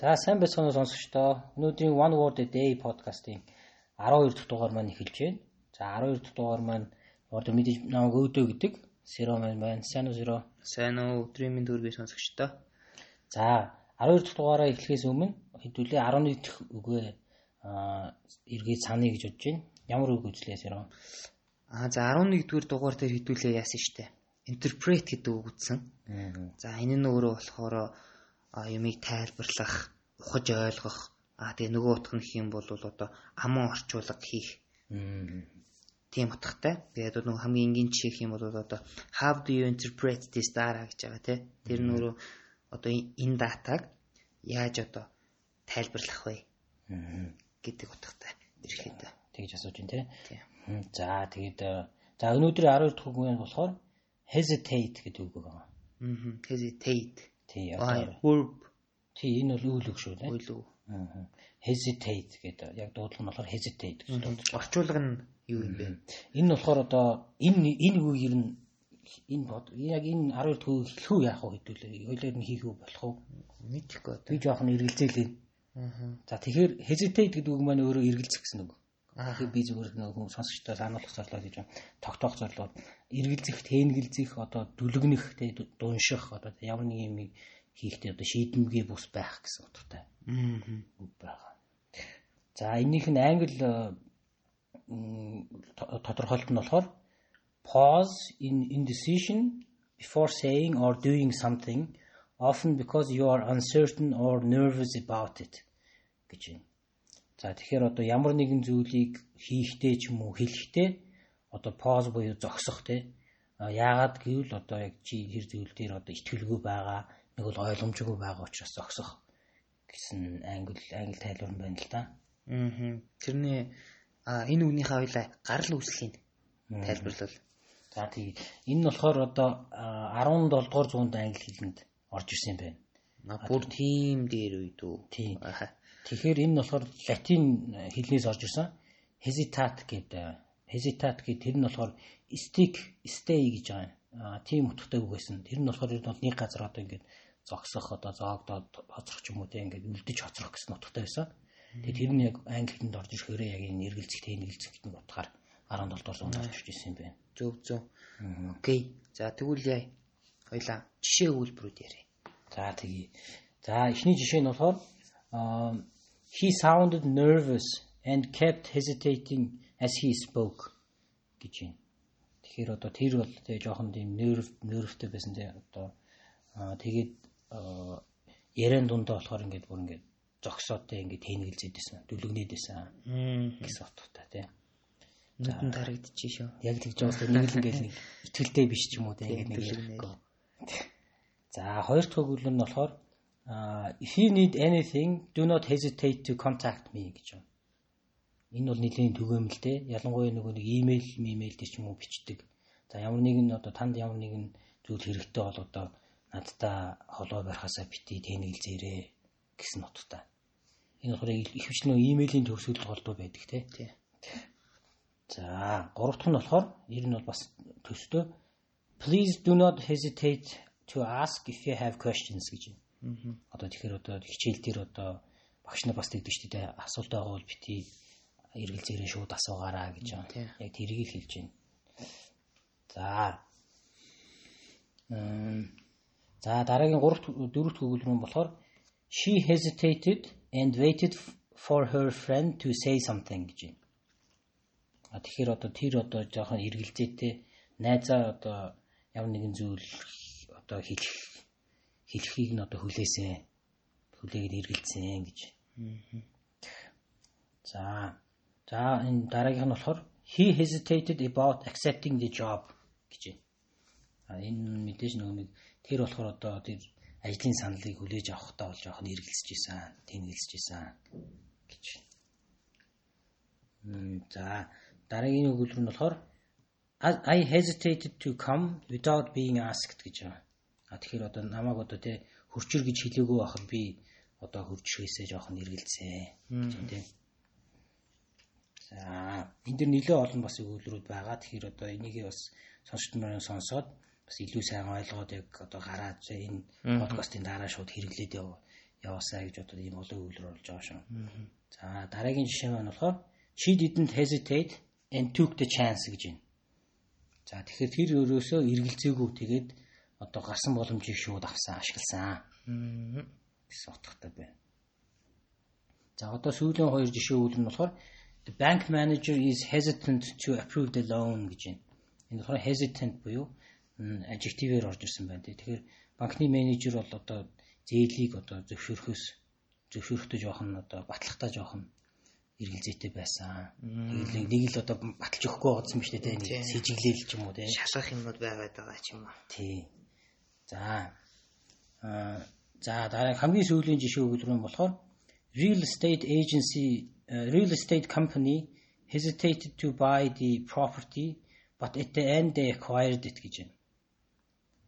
За сайн байцгаана уу сонсогчдоо. Өнөөдрийн One Word a Day подкастын 12 дахь дугаар маань эхэлж байна. За 12 дахь дугаар маань одоо мэдээж намайг өөдөө гэдэг Сэро маань байна. Сайн уу Сэро? Сайн уу өдрийн минь төргий сонсогчдоо. За 12 дахь дугаараа эхлэхээс өмнө хэдүүлээ 11 дахь үгээ аа эргээд саний гэж бодож байна. Ямар үг үзлээ Сэро? Аа за 11 дугаар дугаар дээр хэдүүлээ яасан штэ. Interpret гэдэг үг үзсэн. За энэ нь өөрөө болохоор юмыг тайлбарлах, ухаж ойлгох, аа тэгээ нөгөө утга нь хэм бол одоо аман орчуулга хийх. Тийм утгатай. Тэгээд нөгөө хамгийн энгийн жишээ хэм бол одоо how do you interpret this data гэж байгаа тий. Тэр нь өөрөө одоо энэ датаг яаж одоо тайлбарлах вэ гэдэг утгатай. Ирэхэд тэгж асууж байна тий. За тэгээд за өнөөдрийн 12 дахь үг нь болохоор hesitate гэдэг үг байгаа. Аа. Hesitate. Тий. Verb. Тий, энэ бол үйл үг шүү дээ. Үйл үг. Аа. Hesitate гэдэг яг дуудлага нь болохоор hesitate гэж дуудаж. Орчуулга нь юу юм бэ? Энэ нь болохоор одоо энэ энэ үг ер нь энэ бод яг энэ 12 дахь үг хэлэх үү яах вэ хэдүүлээ. Хоёлоор нь хийх үү болох уу? Мэдэхгүй одоо. Би жоохон эргэлзээлээ. Аа. За тэгэхээр hesitate гэдэг үг маань өөрөө эргэлзэх гэсэн үг. Тэгэхээр би зүгээр нэг сонсогчдоо сануулгах зорилго гэж байна. Тогтоох зорилго. Эргэлзэх, тэнгэлзэх, одоо дүлгэнэх, тэ дунших, одоо ямар нэг юм хийхдээ одоо шийдэмгий бус байх гэсэн утгатай. Аа. байгаа. За энийх нь англи тодорхойлт нь болохоор pause in indecision before saying or doing something often because you are uncertain or nervous about it гэж байна. За тэгэхээр одоо ямар нэгэн зүйлийг хийхдээ ч юм уу хэлэхдээ одоо поз буюу зогсох те яагаад гэвэл одоо яг чи тэр зүйл дээр одоо итгэлгүй байгаа нэг бол ойлгомжгүй байгаа учраас зогсох гэсэн англи англи тайлбар юм байна л да. Аа. Тэрний энэ үгнийхээ хоёлаа гарал үүслийн тайлбарлал. За тийм. Энэ нь болохоор одоо 17 дугаар зуунд англи хэлэнд орж ирсэн юм байна. Бүр тийм дээр үед үү? Тийм. Тэгэхээр энэ нь болохоор латин хэлнээс орж ирсэн hesitate гэдэг hesitate гэдэг тэр нь болохоор stick stay гэж байгаа. Аа тийм утгатай үг байсан. Тэр нь болохоор ер нь нэг газар одоо ингээд зогсох одоо зоогдоод хоцрох ч юм уу тийм ингээд үлдэж хоцрох гэсэн утгатай байсан. Тэгээ тэр нь яг англинд орж ирэхээр яг энэ эргэлзэх тэнэгэлзэх гэдэг нь утгаар 17 дугаар зуунд орж ирсэн юм байна. Зөв зөв. Окей. За тэгвэл яа. Хоёлаа жишээ үйлбэрүүд яриа. За тэгье. За эхний жишээ нь болохоор аа He sounded nervous and kept hesitating as he spoke гэж байна. Тэгэхээр одоо тэр бол тэгээ жоохон тийм нерв нервтэй байсан тэгээ одоо тэгээд яриан дундаа болохоор ингээд бүр ингээд зогсоотой ингээд тэнэгэлзээдсэн дүлгнээдсэн гэсэн утгатай тий. Нүдэн тарагдчих шүү. Яг тэгж байгаа нэг л ингээд нэг итгэлтэй биш ч юм уу тий ингээд нэг. За хоёр дахь өгүүлбэр нь болохоор if you need anything, do not hesitate to contact me гэж байна. Энэ бол нэлийн дээ. Ялангуяа нөгөө нэг имэйл, имэйл дээр ч юм уу бичдэг. За ямар нэгэн одоо танд ямар нэгэн зүйл хэрэгтэй бол одоо надтай холбоо барихасаа бити тэнэглзээрээ гэсэн ноттой. Энэ болохоор ихэвчлэн имэйлийн төгсгөл холбоо байдаг тий. За, гурав дахь нь болохоор ер нь бол бас төстэй Please do not hesitate to ask if you have questions гэж байна. Одоо тэгэхээр одоо хичээл дээр одоо багш нар бас тэгдэг шүү дээ. Асуулт байгаа бол бити эргэлзээрээ шууд асуугаараа гэж байна. Яг тэргийг хэлж байна. За. За дараагийн 3 4 дахь өгүүлбэр нь болохоор she hesitated and waited for her friend to say something гэж байна. А тэгэхээр одоо тэр одоо жоохон эргэлзээтэй найзаа одоо ямар нэгэн зүйл одоо хэлэх хэлхийг нь одоо хүлээсэн. Хүлээгээд эргэлзсэн гэж. За. За энэ дараагийнх нь болохоор he hesitated about accepting the job гэж байна. А энэ мэдээж нөгөө нэг тэр болохоор одоо тэр ажлын саналыг хүлээж авахдаа бол жоохон эргэлзэж исэн, тэнэглэж исэн гэж. За дараагийн өгүүлбэр нь болохоор I hesitated to come without being asked гэж байна. А тэгэхээр одоо намайг одоо тий хурчир гэж хэлээгүй байхад би одоо хурчрээсээ жоохон эргэлзээ гэж юм тий. За энэ дэр нэлээд олон бас өгүүлбэрүүд байгаа. Тэгэхээр одоо энийг бас сонсогч нарын сонсоод бас илүү сайн ойлгоод яг одоо гараад энэ подкастын дараа шууд хэрэглээд яв яваасаа гэж одоо ийм олон үйлрэл болж байгаа шүү. За дараагийн жишээ маань болохоор she didn't hesitate and took the chance гэж байна. За тэгэхээр тэр өөрөөсөө эргэлзээгүй тэгээд одоо гарсан боломжийг шууд авсан, ашигласан. гэсэн утгатай байна. За одоо сүүлийн хоёр жишээ үйл нь болохоор the bank manager is hesitant to approve the loan гэж байна. Энэ болохоор hesitant буюу adjective-ээр орж ирсэн байна. Тэгэхээр банкны менежер бол одоо зээлийг одоо зөвшөөрөхөөс зөвшөөрөхдөө жоох нь одоо батлахтаа жоох нь эргэлзээтэй байсан. Тэгэл нэг л одоо баталж өгөхгүй байгаадсан үү те нэг сэжиглээл ч юм уу те. Шасах юмуд байгаад байгаа ч юм уу. Тий. За. Аа за дараа хамгийн сүүлийн жишээ өгүүлбэр нь болохоор real estate agency uh, real estate company hesitated to buy the property but at the end they acquired it гэж байна.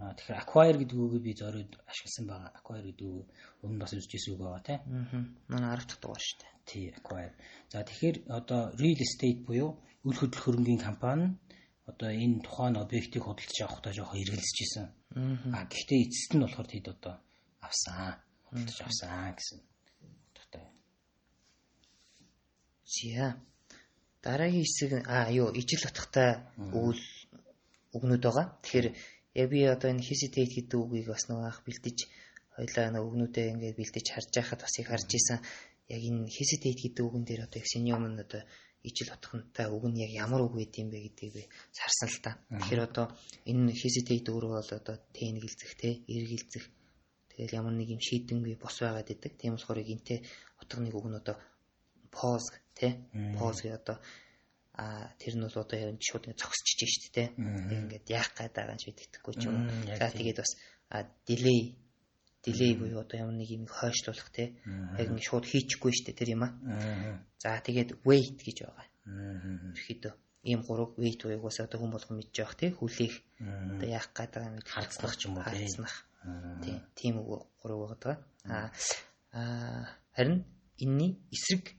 Аа тэгэхээр acquire гэдэг үгийг би зориуд ашигласан байгаа. Acquire гэдэг үг өмнө бас үзчихсэн үг байгаа тийм. Аа. Манай 10 дахь дугаар шүү дээ. Тий, acquire. За тэгэхээр одоо real estate буюу үйл хөдлөх хөрөнгийн компани одоо энэ тухайн объектыг худалдаж авахдаа жоохон эргэлзэж исэн. Аа гэхдээ эцэст нь болохоор тэд одоо авсан. Худалдаж авсан гэсэн утгатай. За. Дараагийн хэсэг аа юу ижил утгатай үйл үгнүүд байгаа. Тэгэхээр яг би одоо энэ hesitate гэдэг үгийг бас нэг анх бэлдэж хоёлаа нэг өгнүүдээ ингээд бэлдэж харж байхад бас их харж исэн яг энэ hesitate гэдэг үгэн дээр одоо их синьом нь одоо ижил утгатай үг нь яг ямар үг байд юм бэ гэдгийг би сарсан л та. Тэгэхээр одоо энэ hesitate өөрөө бол одоо тэнэгэлзэх те эргэлзэх тэгэл ямар нэг юм шийдэнгүй бос байгаад идэг. Тийм болохоор энтэй утганы үг нь одоо pause те pause гэдэг одоо а тэр нь бол одоо яг шууд зогсчихж штэ тэ. Ингээд яах гээд байгаа юм шиг итгэхгүй ч юм. За тэгээд бас delay delay буюу одоо ямар нэг юм хойшлуулах те. Яг ингэ шууд хийчихгүй штэ тэр юм а. За тэгээд wait гэж байгаа. Ерхийдөө ийм гурав wait буюу бас одоо хүн болгон мэдж явах те. Хүлээх одоо яах гээд байгаа юм харцлах ч юм уу те. Тийм тийм үг гурав байгаа. А харин энэний эсрэг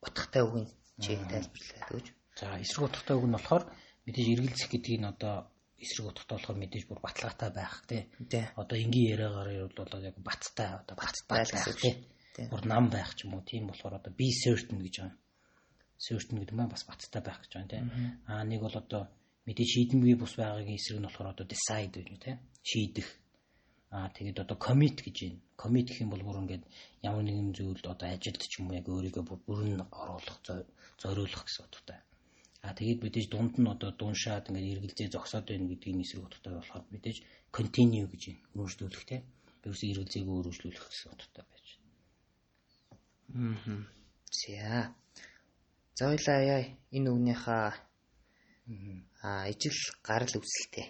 утгатай үгийн чийг тайлбарлаад өгч За эсрэг утгатай үг нь болохоор мэдээж эргэлзэх гэдгийг нь одоо эсрэг утгатай болохоор мэдээж бүр баталгаатай байх тий. Одоо энгийн яриагаар бол яг баттай одоо баттай байх тий. Бүр нам байх ч юм уу тийм болохоор одоо be certain гэж байна. Certain гэдэг маань бас баттай байх гэж байна тий. Аа нэг бол одоо мэдээж шийдэмгүй бус байгаагийн эсрэг нь болохоор одоо decide гэж тий. Шийдэх. Аа тэгээд одоо commit гэж байна. Commit гэх юм бол бүр ингээд ямар нэгэн зүйлд одоо ажилд ч юм уу яг өөрийгөө бүрэн оруулах зориулах гэсэн утгатай. А тэгээд мэдээж дунд нь одоо дуушаад ингээд эргэлзээ зогсоод байна гэдгийг эсрэг утгатай болохоор мэдээж continue гэж өөрчлөлөх те. Ерөөсөө эргэлзээг өөрчлөлөх гэсэн утгатай байж байна. Аа. За. За ойлаа яа энэ үгнийхээ аа ижил гарал үүсэлтэй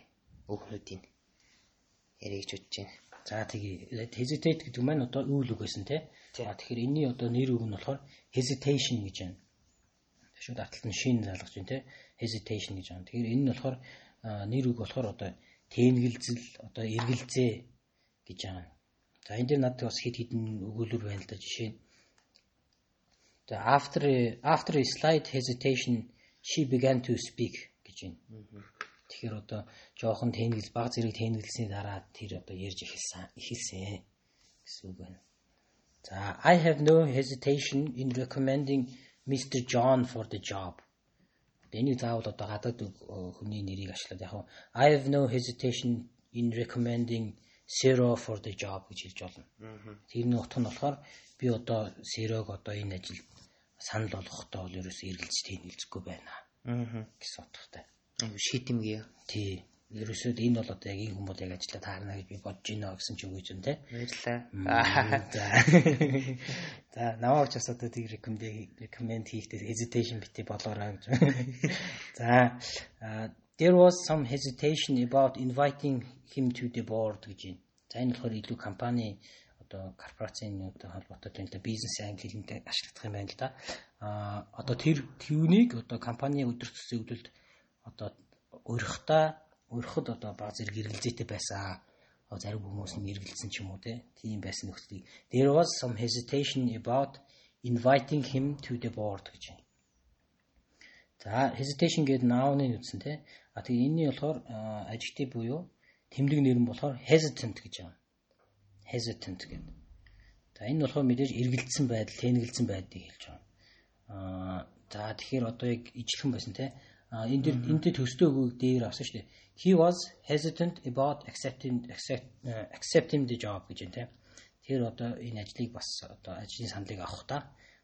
өөхнүүдийн яригч бодож байна. За тэгээ hesitate гэдэг маань одоо үйл үг гэсэн. За тэгэхээр энэний одоо нэр үг нь болохоор hesitation гэж байна шууд аталт нь шин залгаж байна те hesitation гэж байна. Тэгэхээр энэ нь болохоор нэр үг болохоор одоо тэнгэлзэл одоо эргэлзээ гэж байгаа. За энэ дээр надад бас хэд хэдэн өгүүлбэр байна л да жишээ нь. За after after a slight hesitation she began to speak гэж байна. Тэгэхээр одоо жоохон тэнгэл баг зэрэг тэнгэлсний дараа тэр одоо ярьж эхэлсэн эхэлсэн гэсэн үг байна. За I have no hesitation in recommending Mr. John for the job. Энийг заавал одоо гадаад хүний нэрийг ашиглаад яг I have no hesitation in recommending Zero for the job гэж хэлж болно. Тэрний утга нь болохоор би одоо Zero-г одоо энэ ажилд санал болгохдоо бол ерөөсөө эргэлж тэнэлзэхгүй байна. Аа. гэсэн утгатай. Айгу шийдэмгий. Тий ерөөсөө энэ бол одоо яг энэ хүмүүс яг ажиллаа таарна гэж би бодож байна гэсэн ч үгүй юм те. Баярлалаа. За. Ч бас одоо тийг recommend хийхдээ hesitation бити болоорой гэж. За there was some hesitation about inviting him to the board гэж байна. За энэ болохоор илүү компани одоо корпорацийн одоо холбоотой да бизнес англи хэлнтэй ашиглах юм байна л да. А одоо тэр түүнийг одоо компани өдөр төсөө өгдөлд одоо өрхтаа өрхөд одоо баг зэрэг эргэлзээтэй байсан. Зарим хүмүүс нь эргэлзсэн ч юм уу тийм байсан нөхцөлийг there was some hesitation about inviting him to the board гэж байна. За hesitation гэдэг noun-ыг үтсэн тий. А тэгээ энэний болохоор adjective буюу тэмдэг нэр нь болохоор hesitant гэж байна. Hesitant гэдэг. За энэ болохоор мэдээж эргэлдсэн байдал, тэнэгэлсэн байдгийг хэлж байгаа. Аа за тэгэхээр одоо яг ижлэхэн байсан те. А энэ дэр энэ төстэй үг дээр авсан шүү дээ. He was hesitant about accepting accept, uh, accepting the job гэж байна те. Тэр одоо энэ ажлыг бас одоо ажлын саналыг авах та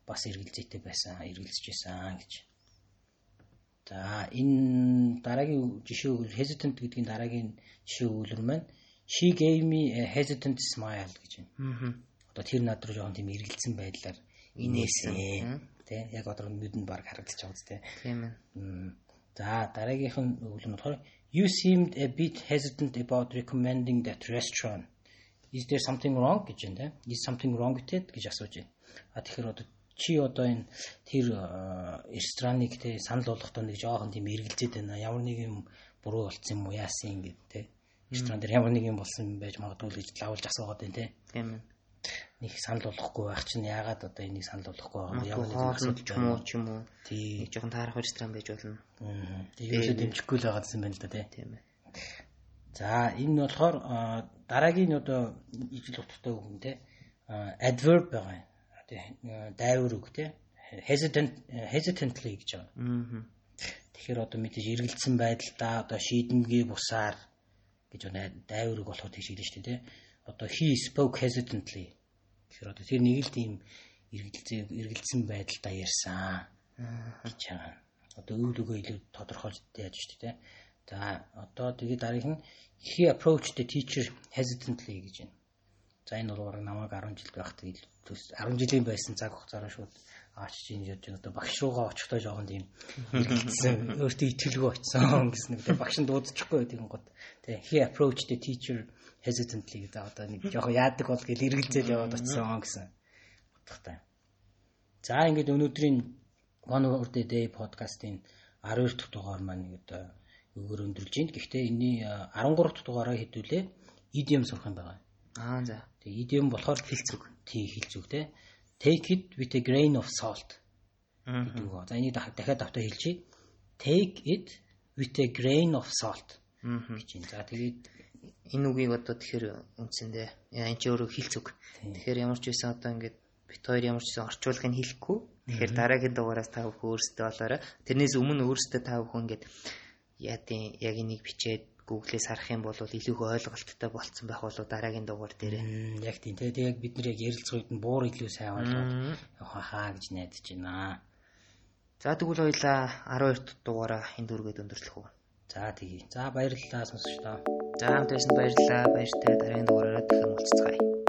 бас эргэлзээтэй байсан, эргэлзэж байсан гэж. За энэ дараагийн жишээ өгөл hesitant гэдгийн дараагийн жишээ өгүүлэр маань she gave me a hesitant smile гэж байна. Одоо тэр над руу жоохон тийм эргэлзсэн байдлаар инээсэн тий яг одоо нүдэнд баг харагдаж байгаа үстэй тийм ээ за дараагийнх нь нь болохоор you seemed a bit hesitant about recommending that restaurant. Is there something wrong? гэж тий is something wrong with it гэж асууж байна. А тэгэхээр одоо чи одоо энэ тэр рестораныг тий санал болгохдоо нэг жоохон тийм эргэлзээд байна. Ямар нэг юм буруу болцсон юм уу? Яасан ингэ тий ресторан дээр ямар нэг юм болсон байж магадгүй л гэж лавлж асуугаад байна тий тийм нэг санал болгохгүй байх чинь яагаад одоо энийг санал болгохгүй байгаа юм яг хоолнд ч юм уу ч юм уу? Тий. Жоохон таарах ресторан байж болно. Аа ерөөсөө дэмжихгүй л байгаа юм байна л да тийм ээ. За энэ нь болохоор дараагийн одоо ижил утгатай үг юм те adverb байгаа тий. Дайвар үг те hesitant hesitantly гэж байгаа аа тэгэхээр одоо мэдээж эргэлцсэн байдалдаа одоо шийдэмгий бусаар гэж дайвар үг болохоор тийш хэлж штэ те одоо he spoke hesitantly тэгэхээр одоо тэр нэг л тийм эргэлзээ эргэлзсэн байдалдаа ярьсан гэж байгаа. Одоо үйл өгөө илүү тодорхойлж яаж шүү дээ. За одоо тэгээд дараагийн нь he approached the teacher hesitantly гэж байна. За энэ бол бараг намайг 10 жил байх тэгээд 10 жилийн байсан цаг хугацаараа шууд аач чинь яаж байна одоо багш руугаа очихдоо жоохон тийм эргэлзсэн өөртөө итгэлгүй очсон гэсэн нэг багш нь дуудчихгүй байдаг гот. Тэгээ he approached the teacher hesitantly гэдэг одоо нэг жоохон яадаг бол гэл эргэлзээл яваад очсон гэсэн утгатай. За ингээд өнөөдрийн One Word a Day подкастын 12 дахь дугаар маань нэг одоо өгөр өндөрлж байна. Гэхдээ энэний 13 дахь дугаараа хэдүүлээ idiom сурах юм байна. Аа за. Тэгээ idiom болохоор хэлцэг. Тий хэлцэг те. Take it with a grain of salt. гэдэг үг. За энийг дахиад давтаа хэлчихье. Take it with a grain of salt гэж байна. За тэгээд энэ үгийг одоо тэгэхээр үндсэндээ энэ ч өөрөө хилц үг. Тэгэхээр ямар ч байсан одоо ингээд бит хоёр ямар ч байсан орчуулгыг хэлэхгүй. Тэгэхээр дараагийн дугаараас та бүхэн өөрсдөө болоорой. Тэрнээс өмнө өөрсдөө та бүхэн ингээд яадын яг энийг бичээд Google-ээс харах юм бол илүү ойлголттой болцсон байх болоо дараагийн дугаар дээр. Яг тийм тэгээ яг бид нэр яг ярилцах үед нь буур илүү сайн ойлгоод явах хаа гэж найдаж байна. За тэгвэл хоёлаа 12 дугаараа энэ дүргээд өндөрлөх үү. За тэгье. За баярлалаа сонсогчдоо. За хамт байсан баярлалаа. Баяртай дараагийн дугаараараа дахин уулзцгаая.